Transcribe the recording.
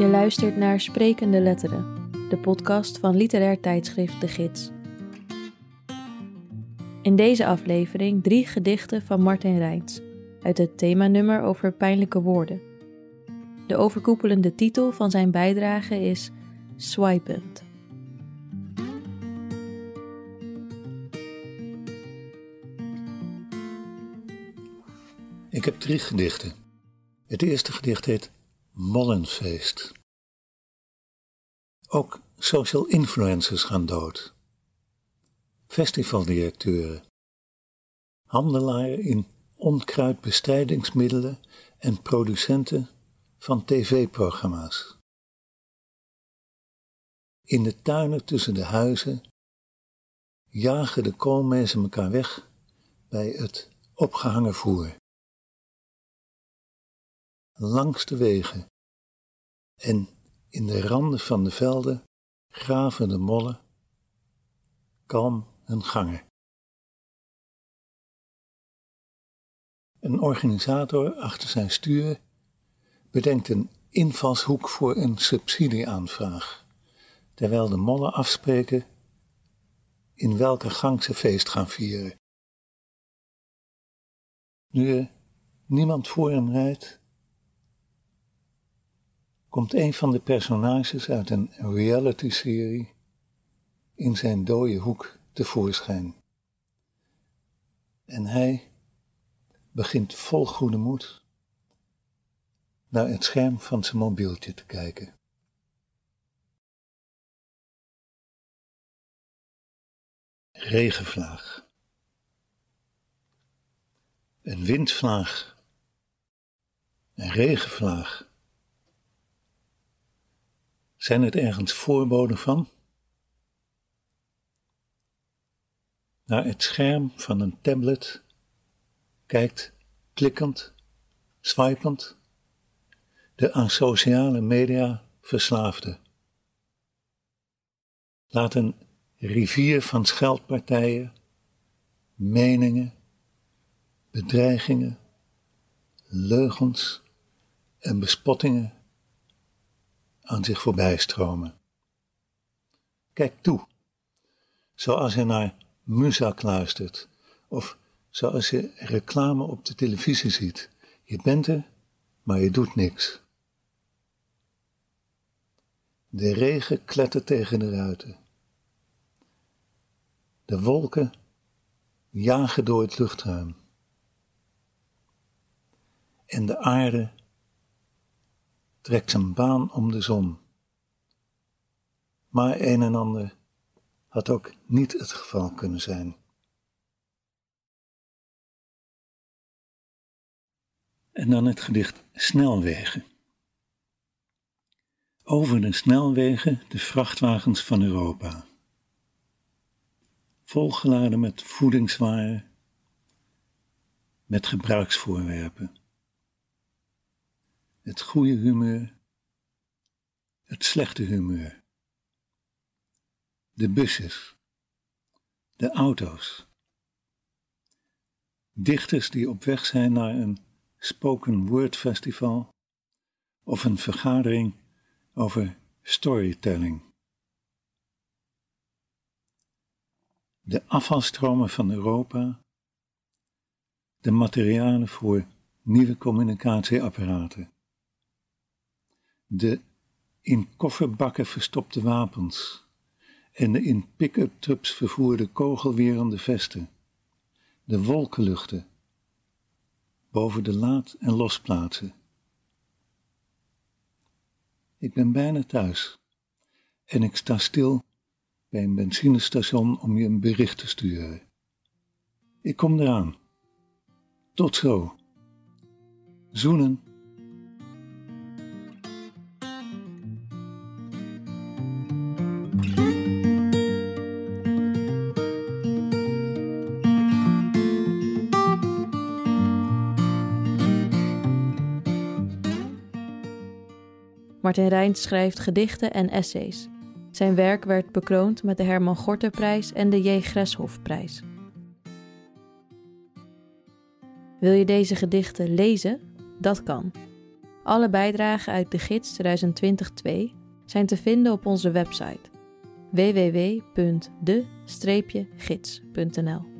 Je luistert naar Sprekende Letteren, de podcast van literair tijdschrift De Gids. In deze aflevering drie gedichten van Martin Rijns uit het themanummer over pijnlijke woorden. De overkoepelende titel van zijn bijdrage is Swipend. Ik heb drie gedichten. Het eerste gedicht heet Mollenfeest. Ook social influencers gaan dood. Festivaldirecteuren. Handelaren in onkruidbestrijdingsmiddelen en producenten van tv-programma's. In de tuinen tussen de huizen jagen de koolmezen elkaar weg bij het opgehangen voer langs de wegen. En in de randen van de velden graven de mollen kalm hun gangen. Een organisator achter zijn stuur bedenkt een invalshoek voor een subsidieaanvraag, terwijl de mollen afspreken in welke gang ze feest gaan vieren. Nu er niemand voor hem rijdt, komt een van de personages uit een reality-serie in zijn dode hoek tevoorschijn. En hij begint vol goede moed naar het scherm van zijn mobieltje te kijken. Regenvlaag. Een windvlaag. Een regenvlaag. Zijn het ergens voorboden van? Naar het scherm van een tablet kijkt klikkend, swipend de aan sociale media verslaafde. Laat een rivier van scheldpartijen, meningen, bedreigingen, leugens en bespottingen aan zich voorbij stromen. Kijk toe, zoals je naar muzak luistert of zoals je reclame op de televisie ziet. Je bent er, maar je doet niks. De regen klettert tegen de ruiten. De wolken jagen door het luchtruim. En de aarde trekt zijn baan om de zon. Maar een en ander had ook niet het geval kunnen zijn. En dan het gedicht Snelwegen. Over de snelwegen de vrachtwagens van Europa. Volgeladen met voedingswaren, met gebruiksvoorwerpen het goede humeur, het slechte humeur, de busjes, de auto's, dichters die op weg zijn naar een spoken word festival of een vergadering over storytelling. De afvalstromen van Europa, de materialen voor nieuwe communicatieapparaten de in kofferbakken verstopte wapens en de in pick-up trucks vervoerde kogelwerende vesten, de wolkenluchten boven de laad- en losplaatsen. Ik ben bijna thuis en ik sta stil bij een benzinestation om je een bericht te sturen. Ik kom eraan. Tot zo. Zoenen. Martin Rijns schrijft gedichten en essays. Zijn werk werd bekroond met de Herman Gorterprijs en de J. Greshofprijs. Wil je deze gedichten lezen? Dat kan. Alle bijdragen uit de gids 2020-2 zijn te vinden op onze website www.de-gids.nl